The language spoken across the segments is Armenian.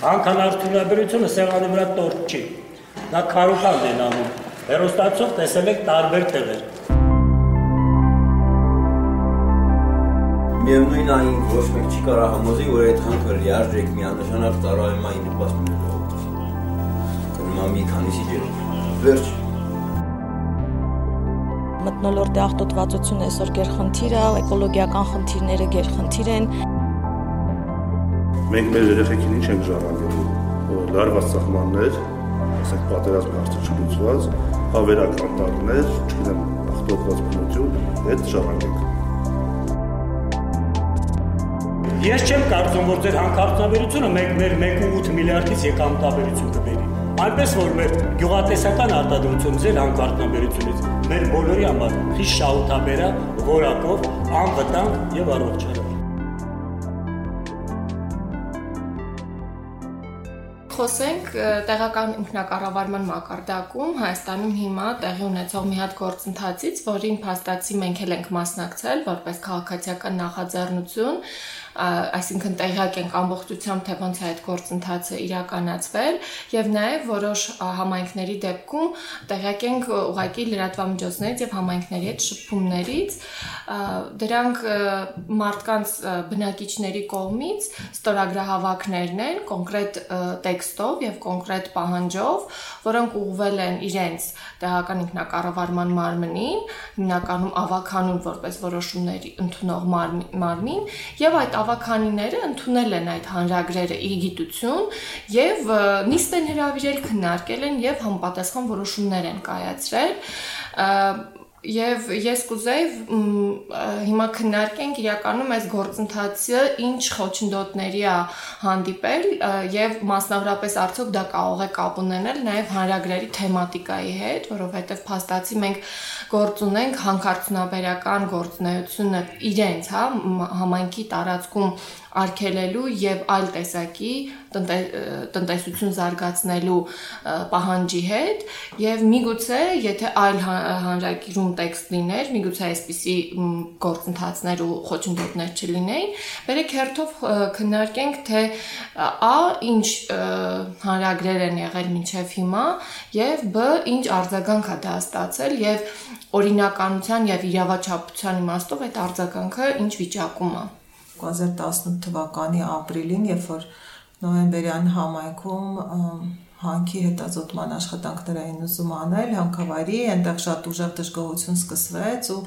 Հանքանարդյունաբերությունը սեղանի վրա տորտ չի։ Նա քարոքան են անում։ Հերոստացով տեսել եք տարբեր տեղեր։ Միևնույն այն ոչ մեկ չի կարող համոզի, որ այդ հանքը լիարժեք միանշանակ ծառայումային նպաստ ունի։ Կնոմա մի քանիսի ջեր։ Վերջ մտնոլորտի աղտոտվածությունը այսօր գերխնդիր է, էկոլոգիական խնդիրները գերխնդիր են։ Մենք մեր երեխեքին ինչ ենք ժառանգելու։ Լարված սահմաններ, ասենք պատերազմի հարցը չլուծված, հավերակ անտառներ, չգիտեմ, աղտոտված բնություն, այդ ժառանգենք։ Ես չեմ կարծում, որ ձեր հանքարդյունաբերությունը մեկ մեր 1.8 միլիարդից եկամտաբերություն կբերի։ Այնպես որ մեր գյուղատնտեսական արտադրությունը ձեր հանքարդյունաբերությունից մեր բոլորի համար խիստ շահութաբերա, որակով, անվտանգ եւ առողջարար։ Խոսենք տեղական ինքնակառավարման մակարդակում Հայաստանում հիմա տեղի ունեցող մի հատ գործընթացից, որին փաստացի մենք էլ ենք մասնակցել որպես քաղաքացիական նախաձեռնություն, այսինքն տեղյակ ենք ամբողջությամբ թե ոնց է այդ գործընթացը իրականացվել եւ նաեւ որոշ համայնքների դեպքում տեղյակ ենք ուղակի լրատվամիջոցներից եւ համայնքների հետ շփումներից դրանք մարդկանց բնակիչների կողմից ստորագրահավաքներն են կոնկրետ տեքստով եւ կոնկրետ պահանջով, որոնք ուղղվել են իրենց տեղական ինքնակառավարման մարմնին, հիմնականում ավականուն որպես որոշումների ընդունող մարմին եւ այդ ավականիները ընդունել են այդ հանրագրերը իր գիտություն եւ նիստ են հրավիրել քննարկել են եւ համապատասխան որոշումներ են կայացրել Եվ ես կուզեի հիմա քննարկենք իրականում այս գործընթացը ինչ խոչընդոտների է հանդիպել եւ մասնավորապես արդյոք դա կարող է կապ ունենալ նաեւ հանրագրերի թեմատիկայի հետ, որովհետեւ փաստացի մենք գործ ունենք հանքարդյունաբերական գործունեությունը իրենց, հա, համայնքի տարածքում արգելելու եւ այլ տեսակի տնտեսություն զարգացնելու պահանջի հետ եւ միգուցե եթե այլ հանրակիրում տեքստ լիներ, միգուցե այսպիսի գործընթացներ ու խոչընդոտներ չլինեին, բերեք հերթով քննարկենք թե ա ինչ հանրագրեր են եղել մինչև հիմա եւ բ ինչ արձագանք է դա ստացել եւ օրինականության եւ իրավաչափության իմաստով այդ արձագանքը ինչ վիճակում է 2018 թվականի ապրիլին, երբ որ նոյեմբերյան համայնքում հանքի հետազոտման աշխատանքներ էին ուզում անել հանքավայրի, այնտեղ շատ ուժեղ դժգոհություն սկսվեց ու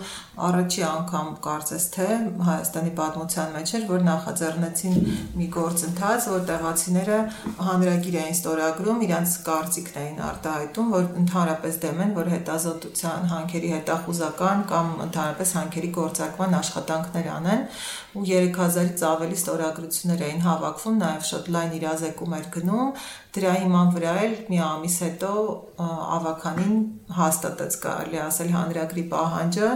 առաջի անգամ կարծես թե Հայաստանի պատմության մեջ էր, որ նախաձեռնեցին մի գործընթաց, որ տեղացիները հանրագիր էին ստորագրում, իրանց կարծիքն էին արտահայտում, որ ընդհանրապես դեմ են, որ հետազոտության հանքերի հետախուզական կամ ընդհանրապես հանքերի գործարկման աշխատանքներ անեն ու 3000-ից ավելի ստորագրություններ էին հավաքվում, նաև շատ լայն իրազեկում էր գնում, դրա հիման վրա էլ մի ամիս հետո ավականին հաստատեց կարելի ասել հանրագրի պահանջը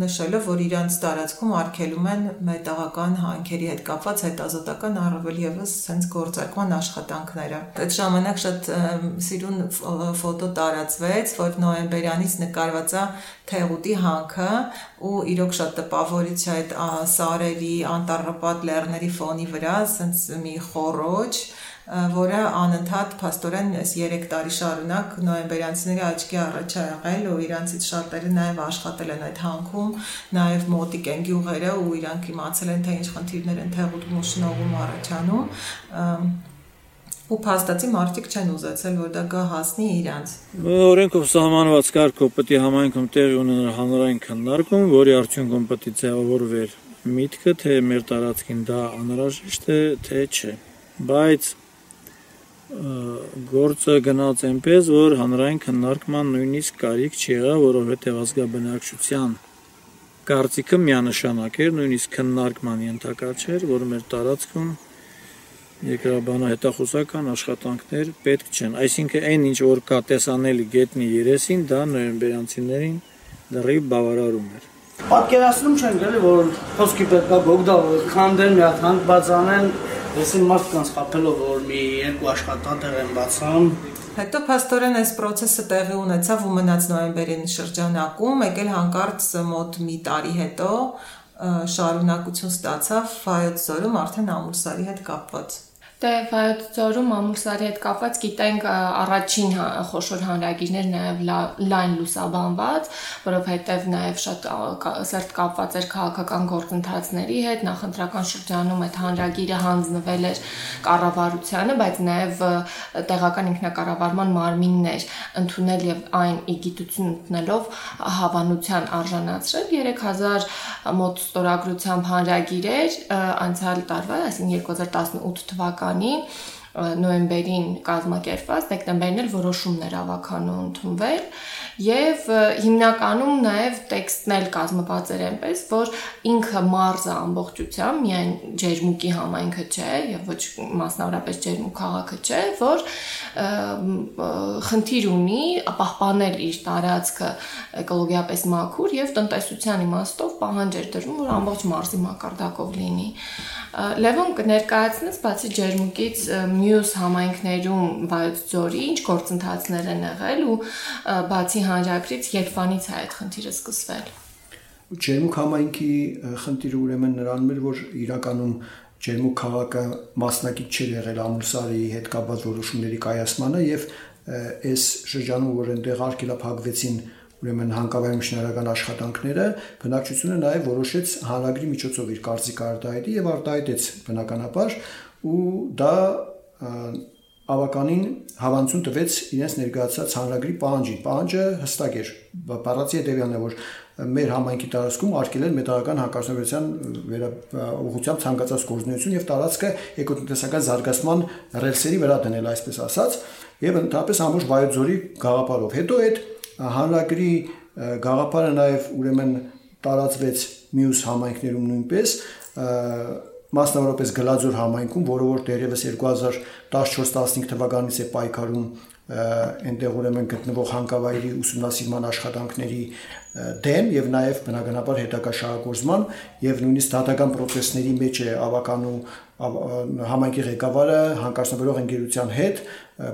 նշելով որ իրանց տարածքում արգելում են մետաղական հանքերի հետ կապված հետազոտական առավել եւս sense գործարկման աշխատանքները այդ ժամանակ շատ սիրուն ֆոտո տարածվեց որ նոեմբերյանից նկարված է թեղուտի հանքը ու իրոք շատ տպավորիչ այդ սարերի անտառապատ լեռների ֆոնի վրա sense մի խորոջ որը անընդհատ փաստորեն այս 3 տարի շարունակ նոյեմբերյանցիների աչքի առաջ է եղել ու իրանցից շատերը նաև աշխատել են այդ հանքում, նաև մոտիկ են գյուղերը ու իրանք իմացել են թե ինչ խնդիրներ են թեղուտում ու շնողում առաջանում ու փաստացի մարդիկ չեն ուզեցել, որ դա գա հասնի իրանց։ Օրենքով սահմանված կարգով պետք է համայնքում տեղի ունենալ հանրային քննարկում, որի արդյունքում պետք է ձևավորվեր միտքը, թե մեր տարածքին դա անհրաժեշտ է, թե չէ։ Բայց գործը գնաց այնպես, որ հանրային քննարկման նույնիսկ կարիք չեղա, որովհետև ազգաբնակչության կարծիքը միանշանակ էր, նույնիսկ քննարկման ենթակա չէր, որ մեր տարածքում երկրաբանա հետախուզական աշխատանքներ պետք չեն։ Այսինքն այն ինչ որ կա տեսանելի գետնի երեսին, դա նոյեմբերանցիներին դեռի բավարարում էր։ Պատկերացնում չեն գալի, որ խոսքի պետքա գոգդալ քանդեն, մի հատ հանք բացանեն, Եսին մարդկանց խապելով որ մի երկու աշխատատեղ են բացան, Հետո փաստորեն այս process-ը տեղի ունեցավ ու մնաց նոյեմբերին շրջանակում, եկել հանկարծ մոտ մի տարի հետո շարունակություն ստացավ Վայոց ձորում արդեն ամուրսարի հետ կապված։ Դե վայոց ծորում ամուսարի հետ կապված գիտենք առաջին հա, խոշոր հանրագիրներ նաև լայն լուսաբանված, որովհետև նաև շատ սերտ կապված էր քաղաքական գործընթացների հետ, նախընտրական շրջանում այդ հանրագիրը հանձնվել էր կառավարությանը, բայց նաև տեղական ինքնակառավարման մարմիններ ընդունել եւ այն իգիտություն ընդնելով հավանության արժանացրել 3000 մոտ ստորագրությամբ հանրագիրեր անցյալ տարվա, այսինքն 2018 թվականի թվականի նոյեմբերին կազմակերպված, դեկտեմբերին էլ որոշումներ ավականու ընդունվել եւ հիմնականում նաեւ տեքստն էլ կազմված էր այնպես, որ ինքը մարզը ամբողջությամբ միայն ջերմուկի համայնքը չէ եւ ոչ մասնավորապես ջերմուկ քաղաքը չէ, որ խնդիր ունի պահպանել իր տարածքը էկոլոգիապես մաքուր եւ տնտեսության իմաստով պահանջ էր դրվում, որ ամբողջ մարզի մակարդակով լինի։ Լևոն կներկայացնես բացի ջերմուկից մյուս համայնքներում Վայոց ձորի ինչ գործընթացներ են եղել ու բացի հանրագրից երբանից է այդ խնդիրը սկսվել։ Ջերմուկ համայնքի խնդիրը ուրեմն նրանում էր, որ իրականում Ջերմուկ քաղաքը մասնակից չէր եղել ամուսարի հետ կապված որոշումների կայացմանը եւ այս շրջանում որ այնտեղ արկելափակվեցին ուրեմն հանկավայում շինարարական աշխատանքները բնակչությունը նաև որոշեց հանրագրի միջոցով իր կարծիքը արտահայտի եւ արտահայտեց բնականաբար ու դա ավականին հավանություն տվեց իրենց ներկայացած հանրագրի պահանջին։ Պահանջը հստակ էր։ Բառացի հետևյալն է, որ մեր համայնքի տարածքում արկելել մետաղական հակասնորության վերաուղղությամբ ցանկացած գործունեություն եւ տարածքը էկոտնտեսական զարգացման ռելսերի վրա դնել, այսպես ասած, եւ ընդհանրապես ամբողջ Վայոց-Ձորի գաղափարով։ Հետո այդ հանրագրի գաղափարը նաև ուրեմն տարածվեց մյուս համայնքներում նույնպես մասնավորապես Գլաձոր համայնքում, որը որ դերևս 2014-15 թվականից է պայքարում այնտեղ ուրեմն գտնվող հանկավայրի ուսումնասիրման աշխատանքների դեմ եւ նաեւ բնականաբար հետակա շահագործման եւ նույնիսկ դատական process-ների մեջ է ավականու համայնքի ղեկավարը հանկարծնվերող ընկերության հետ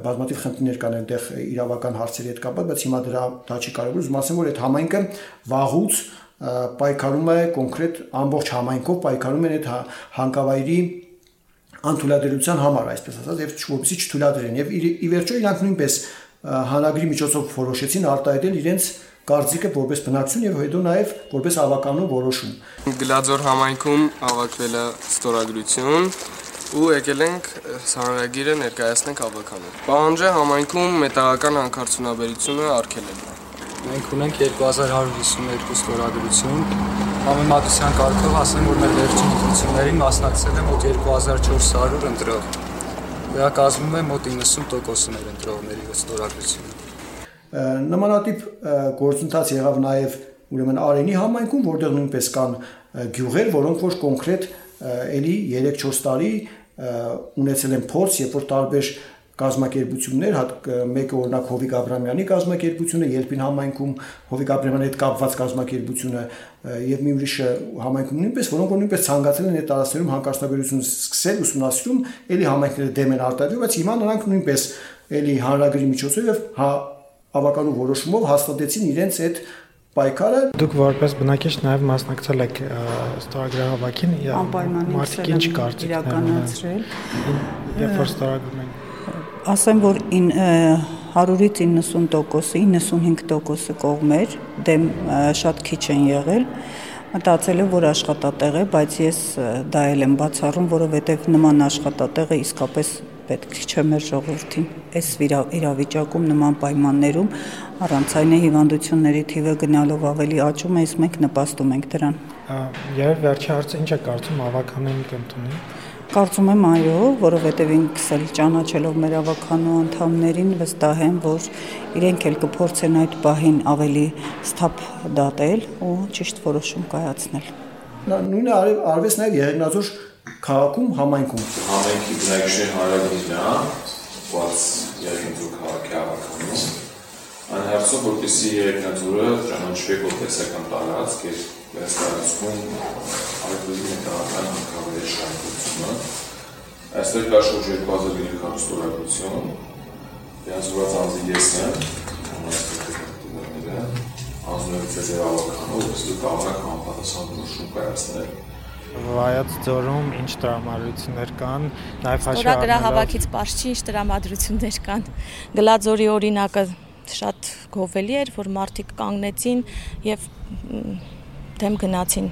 բազմաթիվ խնդիրներ կան այնտեղ իրավական հարցերի հետ կապված, բայց հիմա դրա դա չի կարևոր, ուզում ասեմ, որ այդ համայնքը վաղուց պայքարում է կոնկրետ ամբողջ համայնքով պայքարում են այդ հա, հանկավայրի անթույլատրության համար, այսպես ասած, եւ որպեսզի չթույլատրեն եւ ի վերջո իրանք նույնպես հանրագրի միջոցով որոշեցին արտահայտել իրենց կարծիքը որպես բնակություն եւ հետո նաեւ որպես ավականու որոշում։ Գլաձոր համայնքում ավակվել է ստորագրություն ու եկել ենք հանրագիրը ներկայացնենք ավականին։ Պահանջը համայնքում մետաղական հանքարդյունաբերությունը արգելել է։ Մենք ունենք 2152 ստորագրություն։ Համեմատության կարգով ասեմ, որ մեր վերջին ընտրություններին մասնակցել է մոտ 2400 ընտրող։ Դա կազմում է մոտ 90%-ը մեր ընտրողների ստորագրությունը։ Նմանատիպ գործընթաց եղավ նաև ուրեմն Արենի համայնքում, որտեղ նույնպես կան գյուղեր, որոնք որ կոնկրետ էլի 3-4 տարի ունեցել են փորձ, երբ որ տարբեր կազմակերպություններ, մեկը օրինակ Հովիկ Աբրամյանի կազմակերպությունը, Ելպին համայնքում Հովիկ Աբրամյանի հետ կապված կազմակերպությունը եւ մի ուրիշը համայնքում նույնպես, որոնք որ նույնպես ցանկացել են այդ տարածքներում հանկարծնաբերություն սկսել ուսումնասիրում, ելի համայնքները դեմ են արտադրում, բայց հիմա նրանք նույնպես ելի հանրագրի միջոցով եւ հա ավականու որոշումով հաստատեցին իրենց այդ պայքարը դուք որպես բնակիչ նաև մասնակցել եք ստորագրահավաքին մարդիկ ինչ կարծիք իրականացրել երբ որ ստորագրում են ասեմ որ 100-ից 90%-ը 95%-ը կողմեր դեմ շատ քիչ են եղել մտածել եմ որ աշխատատեղ է բայց ես դա էլ եմ բացառում որովհետև նման աշխատատեղը իսկապես պետք չէ մեր ժողովրդին։ Այս իրավիճակում նման պայմաններում առանց այն հիվանդությունների թիվը գնալով ավելի աճում է, իսկ մենք նպաստում ենք դրան։ Եվ վերջի հարցը ինչ է կարծում ավականային կընտրոնի։ Կարծում եմ այո, որովհետև ինքս էլ ճանաչելով մեր ավականու անդամներին վստահ եմ, որ իրենք էլ կփորձեն այդ պահին ավելի սթափ դատել ու ճիշտ որոշում կայացնել։ Նույնը արվեց նաև Եղեգնաձոր քաղաքում, համայնքում։ Համայնքի բնակիչների հարաբերությունն է, ված երկնձու քաղաքի հավաքանում։ Այն հարցով, որպեսի երկնձուրը ճանաչվի որտեսական տարածք եւ այս այդպիսի մետաղական հանքավայրի շարունակությունը։ Այստեղ կա շուրջ 2300 ստորագրություն, դրանցված անձի ես եմ, անձնովից է ձեր ավականով, որպեսի դուք կարող եք համապատասխան որոշում կայացնել Վայոց ձորում ինչ տրամադրություններ կան, նաև հաշվի առնելով Ստորագրահավաքից པարզ չի ինչ տրամադրություններ կան։ Գլաձորի օրինակը շատ գովելի էր, որ մարդիկ կանգնեցին եւ դեմ գնացին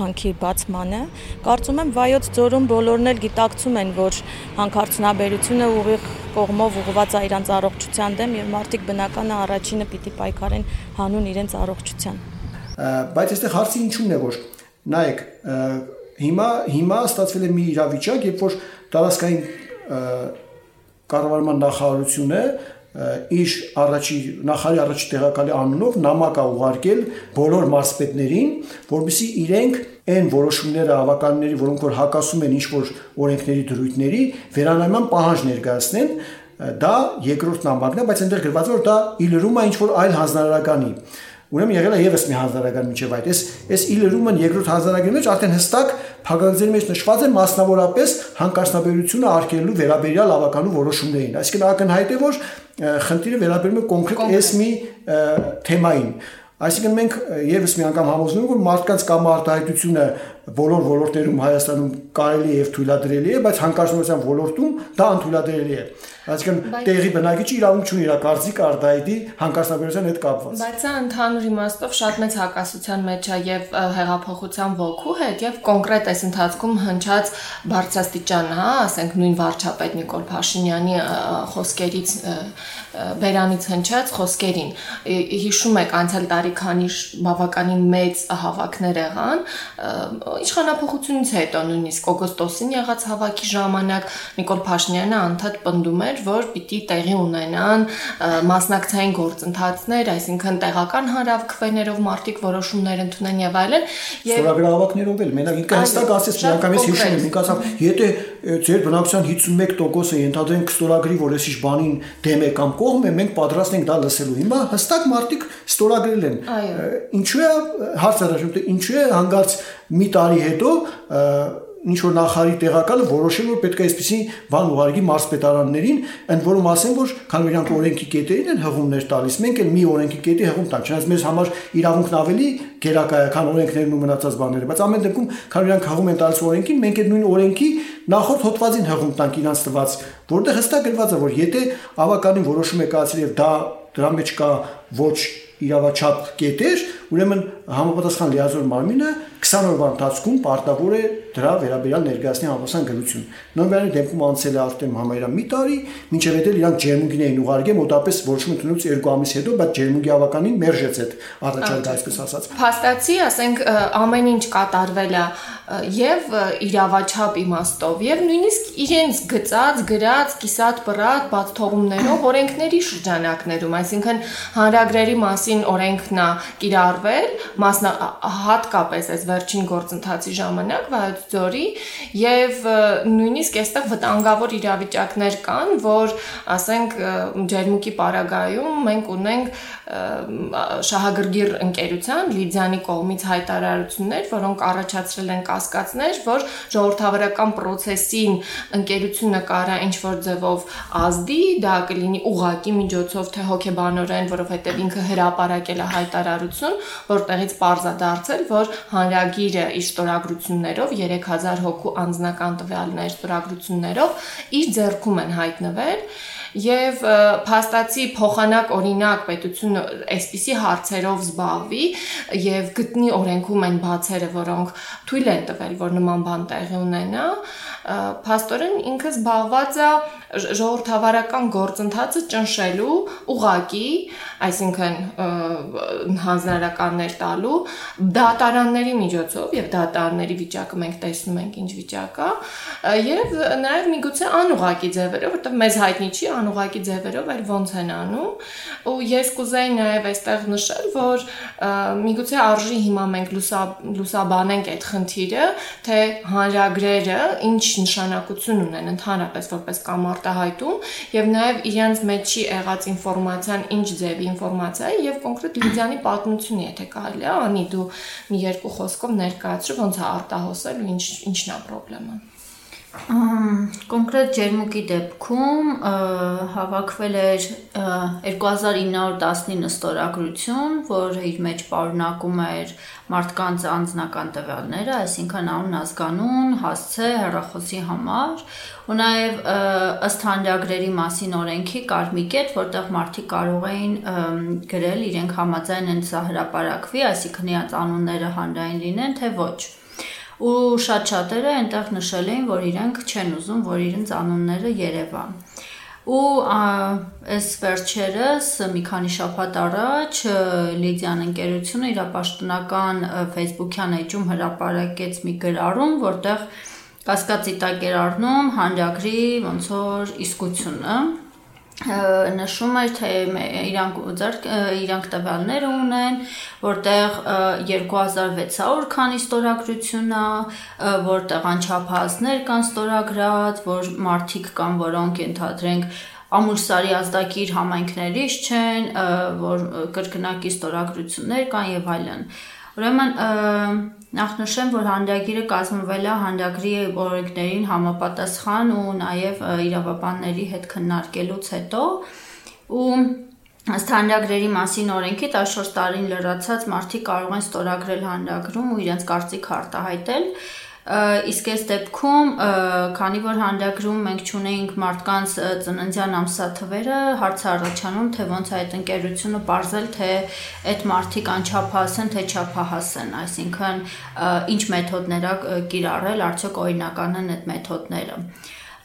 հանքի բացմանը։ Կարծում եմ վայոց ձորում բոլորն էլ գիտակցում են, որ հանքարդյունաբերությունը ուղիղ կողմով ուղղված է իրանց առողջության դեմ եւ մարդիկ բնականը առաջինը պիտի պայքարեն հանուն իրենց առողջության։ Բայց այստեղ հարցը ինչու՞ն է, որ նայեք, հիմա հիմա ստացվել է մի իրավիճակ, երբ որ տարածքային կառավարման նախարարությունը իր առաջի նախարարի առաջի տեղակալի անունով նամակ ա ուղարկել բոլոր մարզպետներին, որովհետեւ իրենք այն որոշումները ավականների, որոնք որ հակասում են ինչ որ օրենքների դրույթների, վերանայման պահանջ ներկայացնեն, դա երկրորդ նամակն է, բայց այնտեղ գրված է որ դա իլրում է ինչ որ այլ հանրարականի Ուրեմն եղել է եւս մի հանրարական միջև այդ։ Այս այս իլրումն երկրորդ հանրարականի մեջ արդեն հստակ փակագծերի մեջ նշված է մասնավորապես հանկարծնաբերությունը արկելու վերաբերյալ ավականու որոշումներին։ Այսինքն ակնհայտ է որ խնդիրը վերաբերում է կոնկրետ այս մի թեմային։ Այսինքն մենք եւս մի անգամ համոզվում ենք որ մարդկանց կամ արտահայտությունը բոլոր ոլորտերում Հայաստանում կարելի եւ թույլատրելի է, բայց հանկարծության ոլորտում դա անթույլատրելի է։ Այսինքն տեղի բնակիչը իրավունք չունի իր կարծիք արտահայտի հանկարծաբերության հետ կապված։ Բայց սա ընդհանուր իմաստով շատ մեծ հակասության մեջ է եւ հեղափոխության ոգու հետ եւ կոնկրետ այս ընթացքում հնչած բարձրաստիճան, հա, ասենք նույն վարչապետ Նիկոլ Փաշինյանի խոսքերից բերանից հնչած խոսքերին։ Հիշում եք անցյալ տարի քանի բավականին մեծ հավաքներ եղան իշխանապողությունից հետո նույնիսկ օգոստոսին եղած հավաքի ժամանակ Նիկոլ Փաշինյանը անդադ պնդում էր, որ պիտի տեղի ունենան մասնակցային գործընթացներ, այսինքն տեղական հանրավքվեներով մարդիկ որոշումներ ընդունեն եւ այլն։ Եվ ստորագրահավաքներով էլ մենակ ինքը հստակ ասեց, միանգամից հիշում եմ, ինքը ասավ, եթե ձեր բնակության 51%-ը ենթադրենք ստորագրի, որ էսիշ բանին դեմ է կամ կողմ է, մենք պատրաստ ենք դա լսելու։ Հիմա հստակ մարդիկ ստորագրել են։ Ինչու է հարց առաջում, թե ինչու է հանգարց մի տարի հետո ինչ որ նախարարի տեղակալը որոշել որ պետք է այսպեսի բան ուղարկի մարզպետարաններին, ընդ որում ասեն որ քան իրանք օրենքի կետերին են հղումներ տալիս, մենք էլ մի օրենքի կետի հղում տանք, չնայած մեզ համար իրավունքն ավելի գերակայ է, քան օրենքներն ու մնացած բաները, բայց ամեն դեպքում քան իրանք հղում են տալիս օրենքին, մենք այդ նույն օրենքի նախորդ հոդվածին հղում տանք իրանց տված, որտեղ հստակ գրված է որ եթե ավականին որոշում է կայացրել եւ դա դրա մեջ կա ոչ իրավաչափ կետեր, ուրեմն համապատասխան լիազոր մարմինը 20 օրվա ընթացքում պարտավոր է դրա վերաբերյալ ներկայացնի համապատասխան գրություն։ Նոյեմբերի դեպքում անցել է արդեն համայրա մի տարի, մինչև հետել իրանք ջերմուգին էին ուղարկել մոտապես որոշում ընդունելուց 2 ամիս հետո, բայց ջերմուգի ավականին մերժեց այդ առաջարկը, այսպես ասած։ Փաստացի, ասենք, ամեն ինչ կատարվել է եւ իրավաչափ իմաստով եւ նույնիսկ իրենց գծած, գրած, կիսատ պրատ բաց թողումներով օրենքների շրջանակներում, այսինքն հանրագրերի մասին օրենքն է կիրառվել, մասնա հատկապես այս վերջին գործընթացի ժամանակ Վայոց ձորի եւ նույնիսկ այստեղ վտանգավոր իրավիճակներ կան, որ ասենք ջերմուկի պարագայում մենք ունենք շահագրգիռ ընկերության Լիդիանի կողմից հայտարարություններ, որոնք առաջացրել են կասկածներ, որ ժողովրդավարական process-ին ընկերությունը կարա ինչ որ ձևով ազդի, դա կլինի ուղակի միջոցով թե հոգեբանորեն, որովհետև ինքը հրապարակել է հայտարարություն, որտեղից parza դարձել, որ հանրագիրը իր ստորագրություններով 3000 հոգու անձնական տվյալներ ստորագրություններով իր ձեռքում են հայտնվել եւ փաստացի փոխանակ օրինակ պետությունը այսպիսի հարցերով զբաղվի եւ գտնի օրենքում այն բացերը, որոնք թույլ են տվել, որ նման բան տեղի ունենա, փաստորեն ինքը զբաղված է ժողովրդավարական գործընթացը ճնշելու ուղակի, այսինքն հանձնարարականներ տալու դատարանների միջոցով եւ դատարանների վիճակը մենք տեսնում ենք ինչ վիճակ է եւ նաեւ միգուցե անուղակի ձևերով, որտեղ մեզ հայտնի չի անուղակի ձևերով, այլ ոնց են անում ու ես կուզեի նաեւ այստեղ նշել, որ միգուցե արժի հիմա մենք լուսա լուսաբանենք այդ խնդիրը, թե հանրագրերը ինչ նշանակություն ունեն ընդհանրապես որպես կամար արտահայտում եւ նաեւ իրենց մեջի եղած ինֆորմացիան ինչ ձևի ինֆորմացիա է եւ կոնկրետ Լիդիանի պատմությունը, եթե կարելի է, անի դու մի երկու խոսքով ներկայացրու ոնց է արտահոսել ու ինչ ինչն է խնդրեմը։ Կոնկրետ ջերմուկի դեպքում հավաքվել էր 2919 ստորագրություն, որը իր մեջ պարունակում էր մարդկանց անձնական տվյալները, այսինքն անուն, ազգանուն, հասցե, հեռախոսի համար, ու նաև ըստ հանրագրերի մասին օրենքի կար մի կետ, որտեղ մարդիկ կարող էին գրել իրենք համաձայն են սա հրապարակվի, այսինքն իրաց անունները հանրային լինեն, թե ոչ ու շատ շատերը այնտեղ նշել էին, որ իրենք չեն ուզում, որ իրենց անունները երևա։ Ու այս վերջերս մի քանի շաբաթ առաջ Լիդիան ընկերությունը իր պաշտոնական Facebook-յան էջում հրապարակեց մի գրառում, որտեղ կասկածի տակ էր առնում հանրագրի ոնց որ իսկությունը նշում էր թե իրանք ձեռք իրանք տվյալներ ունեն, որտեղ 2600 քանի ստորագրություն է, որտեղ անչափահասներ կան ստորագրած, որ մարտիկ կան, որոնք ենթադրենք ամուրսարի ազդակիր համայնքներից չեն, որ կրկնակի ստորագրություններ կան եւ այլն։ Ուրեմն նախ նշեմ, որ հանդագիրը կազմվել է հանդագրի օրենքներին համապատասխան ու նաև իրավաբանների հետ քննարկելուց հետո ու ըստ հանդագրերի մասին օրենքի 14 տարին լրացած մարդիկ կարող են ստորագրել հանդագրում ու իրենց կարծիք արտահայտել իսկ այս դեպքում քանի որ հանդագրում մենք ճունեինք մարդկանց ծննդյան ամսաթվերը հարց առաջանում թե ոնց այդ ընկերությունը ողրել թե այդ մարդիկ անչափահաս են թե չափահաս են այսինքն ինչ մեթոդներ է կիրառել արդյոք օրինական են այդ մեթոդները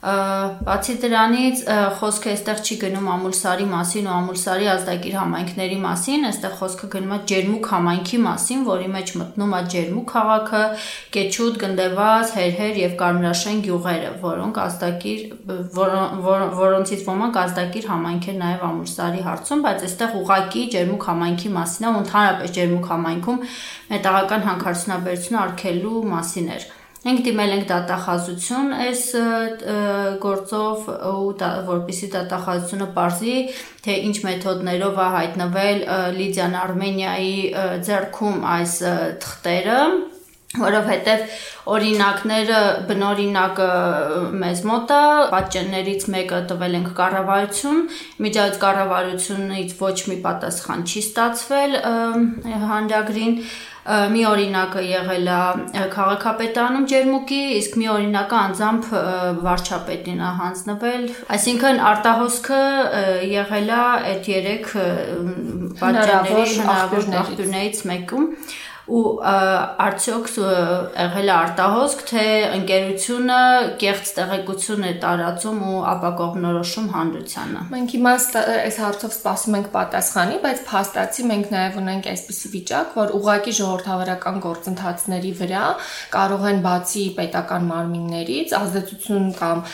Բացի դրանից խոսքը այստեղ չի գնում Ամուլսարի մասին ու Ամուլսարի ազդագիր համայնքների մասին, այստեղ խոսքը գնում է Ջերմուկ համայնքի մասին, որի մեջ մտնում է Ջերմուկ քաղաքը, Կեչուտ, Գնդեվազ, Հերհեր եւ Կարմրաշեն գյուղերը, որոնք ազդագիր որոնցից ոմանք ազդագիր համայնք են նաեւ Ամուլսարի հարցում, բայց այստեղ ուղակի Ջերմուկ համայնքի մասին է ու ընդհանրապես Ջերմուկ համայնքում մետաղական հանքարդյունաբերությունը արգելու մասին էր։ Մենք դիմել ենք դատախազություն այս գործով ու որպիսի դատախազությունը ողջի, թե ինչ մեթոդներով է հայտնվել Լիդիան Արմենիայի ձեռքում այս թղթերը որովհետև օրինակները բնօրինակը մեզ մոտ է պատճեններից մեկը տվել ենք կառավարություն միջազգ կառավարությունից ոչ մի պատասխան չի ստացվել հանդագրին մի օրինակը եղել է քաղաքապետանում Ջերմուկի, իսկ մի օրինակը անձամբ վարչապետին է հանձնվել։ Այսինքն արտահոսքը եղել է այդ երեք պատճառների հնարավոր աղբյուրներից մեկում ու արդյոք եղել է արտահոսք, թե ընկերությունը կեղծ տեղեկություն է տարածում ու ապակողմնորոշում հանրությանը։ Մենք հիմա այս հարցով սպասում ենք պատասխանի, բայց փաստացի մենք նաև ունենք այսպիսի վիճակ, որ ուղակի ժողովրդավարական գործընթացների վրա կարող են բացի պետական մարմիններից ազդեցություն կամ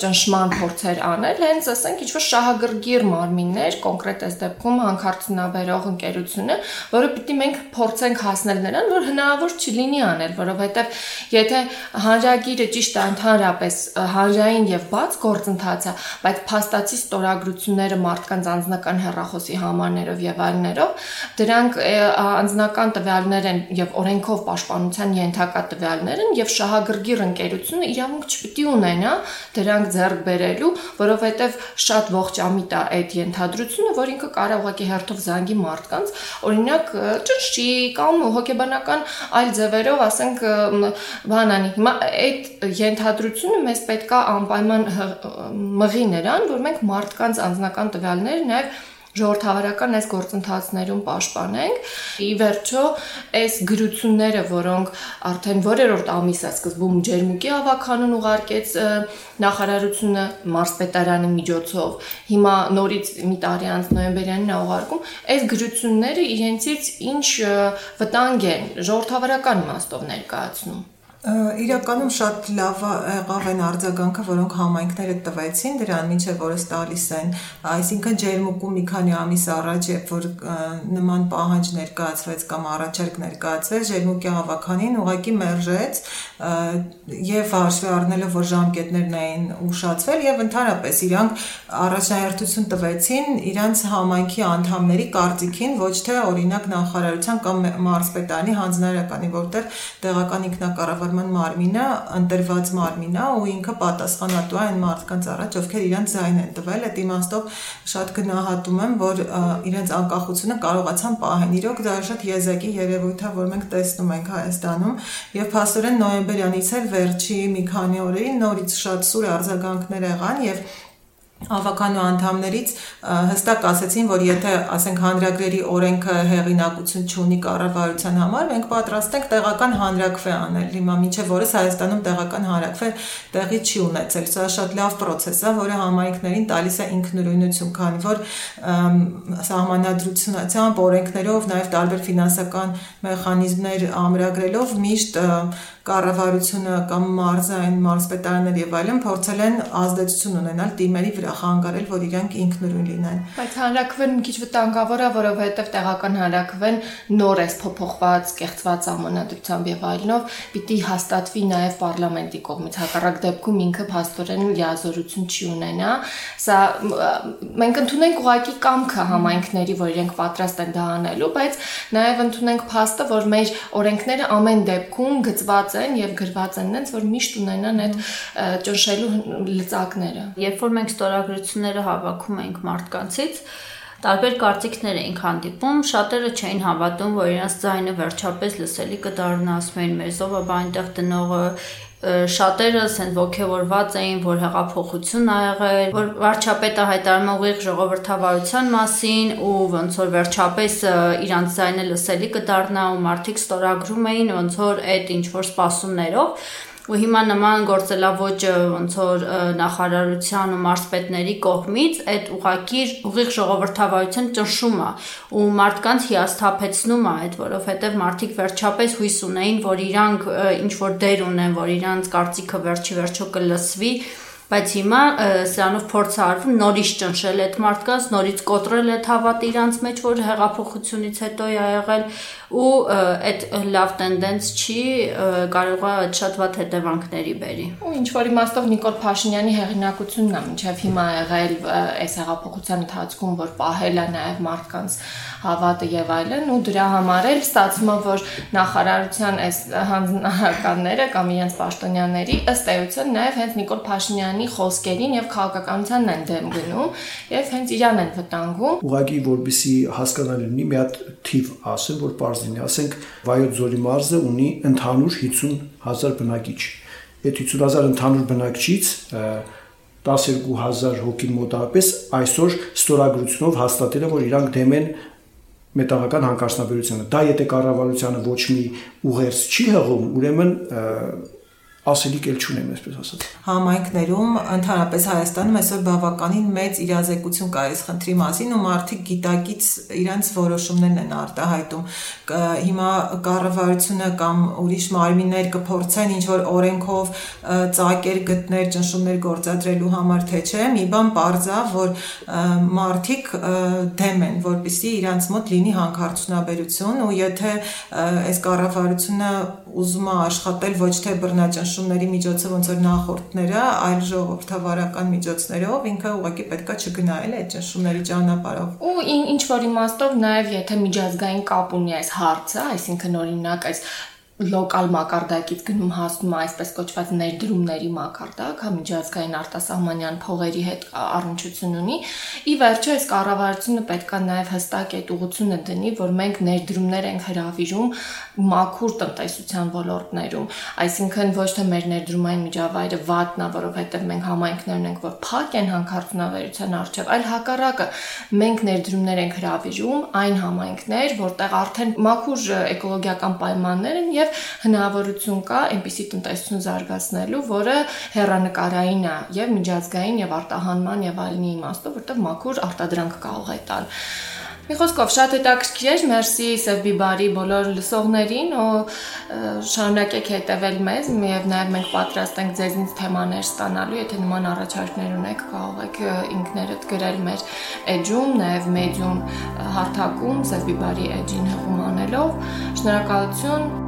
ճնշման փորձեր անել, հենց ասենք ինչ-որ շահագրգիռ մարմիններ, կոնկրետ այս դեպքում հանքարդյունաբերող ընկերությունը, որը պիտի մենք փորձենք հասնել հասնել նրան, որ հնարավոր չլինի անել, որովհետև եթե հանրագիրը ճիշտ է ընդհանրապես հանրային եւ բաց գործընթաց է, բայց փաստացի ստորագրությունները մարդկանց անձնական հեռախոսի համարներով եւ այլներով, դրանք անձնական տվյալներ են եւ օրենքով պաշտպանության ենթակա տվյալներ են եւ շահագրգիռ ընկերությունը իրավունք չպիտի ունենա դրանք ձեռք բերելու, որովհետև շատ ողջամիտ է այդ ենթադրությունը, որ ինքը կարող ուղղակի հերթով զանգի մարդկանց, օրինակ ճնշի կամ հոգեբանական այլ ձևերով, ասենք, բան անի։ Հիմա այդ ենթադրությունը մեզ պետքա անպայման մղի նրան, որ մենք մարդկանց անձնական տվյալները նաև ժողովրդավարական այս գործընթացներում պաշտպանենք։ Ի վերջո, այս գրությունները, որոնք արդեն որերորդ ամիս է սկզբում ջերմուկի ավականուն ուղարկեց նախարարությունը մարսպետարանի միջոցով, հիմա նորից մի տարի անց նոյեմբերյանին է ուղարկում, այս գրությունները իրենցից ինչ վտանգ են ժողովրդավարական իմաստով ներկայացնում։ Իրականում շատ լավ եղավ այն արձագանքը, որոնք համայնքները տվեցին դրան, ինչեւ որս տալիս են, այսինքն ջերմուկում մի քանի ամիս առաջ, երբ որ նման պահանջ ներկայացվեց կամ առաջարկ ներկայացվեց, ջերմուկի հավաքանին ուղակի մերժեց եւ հաշվի առնելով, որ ժամկետներն էին ուշացվել եւ ընդհանրապես իրանք առաջնահերթություն տվեցին իրանց համայնքի անդամների կարծիքին, ոչ թե օրինակ նախարարության կամ մարզպետարանի հանձնարարականի, որտեղ տեղական ինքնակառավարման կառավարման մարմինը ընտրված մարմին է ու ինքը պատասխանատու է այն մարդկանց առաջ, ովքեր իրենց ձայն են տվել։ Այդ իմաստով շատ գնահատում եմ, որ իրենց անկախությունը կարողացան պահեն։ Իրոք դա շատ եզակի երևույթ է, որ մենք տեսնում ենք Հայաստանում եւ փաստորեն նոյեմբերյանից էլ վերջի մի քանի օրերին նորից շատ սուր արձագանքներ եղան եւ ավականու անդամներից հստակ ասեցին, որ եթե, ասենք, հանրագրերի օրենքը հեղինակություն չունի կառավարության համար, մենք պատրաստ ենք տեղական հանրակրվե անել։ Հիմա միջև որս Հայաստանում տեղական հանրակրվե տեղի չի ունեցել։ Սա շատ լավ process է, որը համայնքներին տալիս է ինքնուրույնություն, քանի որ սահմանադրությունացիամբ օրենքներով, նաև տարբեր ֆինանսական մեխանիզմներ ամրագրելով միշտ կառավարությունը կամ մարզային մարզպետարաններ եւ այլն փորձել են ազդեցություն ունենալ թիմերի վրա խանգարել, որ իրանք ինքնուրույն լինեն։ Բայց հանրակրվեն մի քիչ վտանգավոր է, որովհետեւ տեղական հանրակրվեն նոր է փոփոխված, կեղծված ամոնադրությամբ եւ այլնով պիտի հաստատվի նաեւ parlamenti կողմից։ Հակառակ դեպքում ինքը փաստորեն լիազորություն չի ունենա։ Սա մենք ընդունենք ուղակի կամքը համայնքների, որ իրենք պատրաստ են դա անելու, բայց նաեւ ընդունենք փաստը, որ մեր օրենքները ամեն դեպքում գծված են եւ գրված են նենց որ միշտ ունենան այդ ճնշելու լծակները երբ որ մենք ստորագրությունները հավաքում ենք մարդկանցից տարբեր կարծիքներ էինք հանդիպում, շատերը չէին հավատում, որ իրենց ձայնը վերջապես լսելի կդառնա, ասում էին մեզով, բա այնտեղ տնողը շատերը ասեն ողքեվորված էին, որ հեղափոխություն ա եղել, որ վարչապետը հայտարարում ուղիղ ժողովրդավարության մասին ու ոնց որ վերջապես իրանց ձայնը լսելի կդառնա ու մարդիկ ստորագրում էին ոնց որ այդ ինչ որ սպասումներով ու հիմա նման գործելավոճը ոնց որ նախարարության ու մարզպետների կողմից այդ ուղակի ուղիղ ժողովրդավարության ճնշում է ու մարդկանց հիասթափեցնում է այդ որովհետև մարդիկ վերջապես հույս ունեին որ իրանք ինչ որ դեր ունեն որ իրանց կարծիքը վերջի վերջո կլսվի բայց հիմա սրանով փորձ արվում նորից ճնշել այդ մարդկանց, նորից կոտրել այդ հավատը իրանց մեջ, որ հեղափոխությունից հետո է եղել ու այդ լավ տենդենց չի կարող է շատ վատ հետևանքների բերի։ Ու ինչ որ իմաստով Նիկոլ Փաշինյանի հեղինակությունն է մինչև հիմա եղել այս հեղափոխության ընթացքում, որ պահել է նաև մարդկանց հավատը եւ այլն ու դրա համար էլ ստացվում է որ նախարարության այս հանձնարարականները կամ իրենց պաշտոնյաների ըստ էության նաև հենց Նիկոլ Փաշինյանի խոսքերին եւ քաղաքականությանն են դեմ գնում եւ հենց իրան են վտանգում։ Ուղղակի որբիսի հասկանալի լինի մի հատ թիվ ասեմ, որ པարզ լինի, ասենք Վայոց Ձորի մարզը ունի ընդհանուր 50000 բնակիչ։ Այդ 50000 ընդհանուր բնակչից 12000 հոգին մոտավորապես այսօր ստորագրությունով հաստատել է, որ իրանք դեմ են մետաղական հանկարծնաբերությունը։ Դա եթե կառավարությանը ոչ մի ուղերձ չի հղում, ուրեմն ասելիք էլ չունեմ, այսպես ասած։ Համայնքներում, ընդհանրապես Հայաստանում այսօր բավականին մեծ իրազեկություն կա այս խնդրի մասին ու մարդիկ գիտակից իրենց որոշումներն են արտահայտում։ Հիմա կառավարությունը կամ ուրիշ մարմիններ կփորձեն ինչ որ օրենքով ծակեր գտներ ճնշումներ գործադրելու համար թե չէ, մի բան པարզա, որ մարդիկ դեմ են, որպեսզի իրանց մոտ լինի հանքարդյունաբերություն ու եթե այս կառավարությունը ուզում է աշխատել ոչ թե բռնաճնշ ճնշումների միջոցով ոնց որ նախորդները, այլ ժողովրդավարական միջոցներով ինքը ուղղակի պետքա չգնահել այդ ճնշումների ճանապարհով։ Ու ինչ որ իմաստով նաև եթե միջազգային կապ ունի այս հարցը, այսինքն օրինակ այս լոկալ մակարդակից գնում հասնում է այսպես կոչված ներդրումների մակարդակ, հա միջազգային արտասահմանյան փողերի հետ առնչություն ունի։ Ի վերջո այս կառավարությունը պետքա նաև հստակ այդ ուղղությունը դնի, որ մենք ներդրումներ ենք հravirում մաքուր տնտեսության ոլորտներում, այսինքն ոչ թե մեր ներդրումային միջավայրը վատն է, որովհետև մենք համայնքներ ունենք, որ փակ են հանքարդյունաբերության արժեվ, այլ հակառակը մենք ներդրումներ ենք հravirում այն համայնքներ, որտեղ արդեն մաքուր էկոլոգիական պայմաններ են եւ եւ հնարավորություն կա այնպիսի տնտեսություն զարգացնելու, որը հերանեկարային է եւ միջազգային եւ արտահանման եւ այլնի իմաստով, որտեղ մաքուր արտադրանք կարող է տալ։ Մի խոսքով շատ հետաքրքիր էր, մերսի Սեբիբարի բոլոր լսողներին ու շարունակեք հետևել մեզ, եւ նաեւ մենք պատրաստ ենք ձեզնից թեմաներ ստանալու, եթե նման առաջարկներ ունեք, կարող եք ինքներդ գրել մեր էջում, նաեւ մեդիում հարթակում Սեբիբարի էջին հղում անելով։ Շնորհակալություն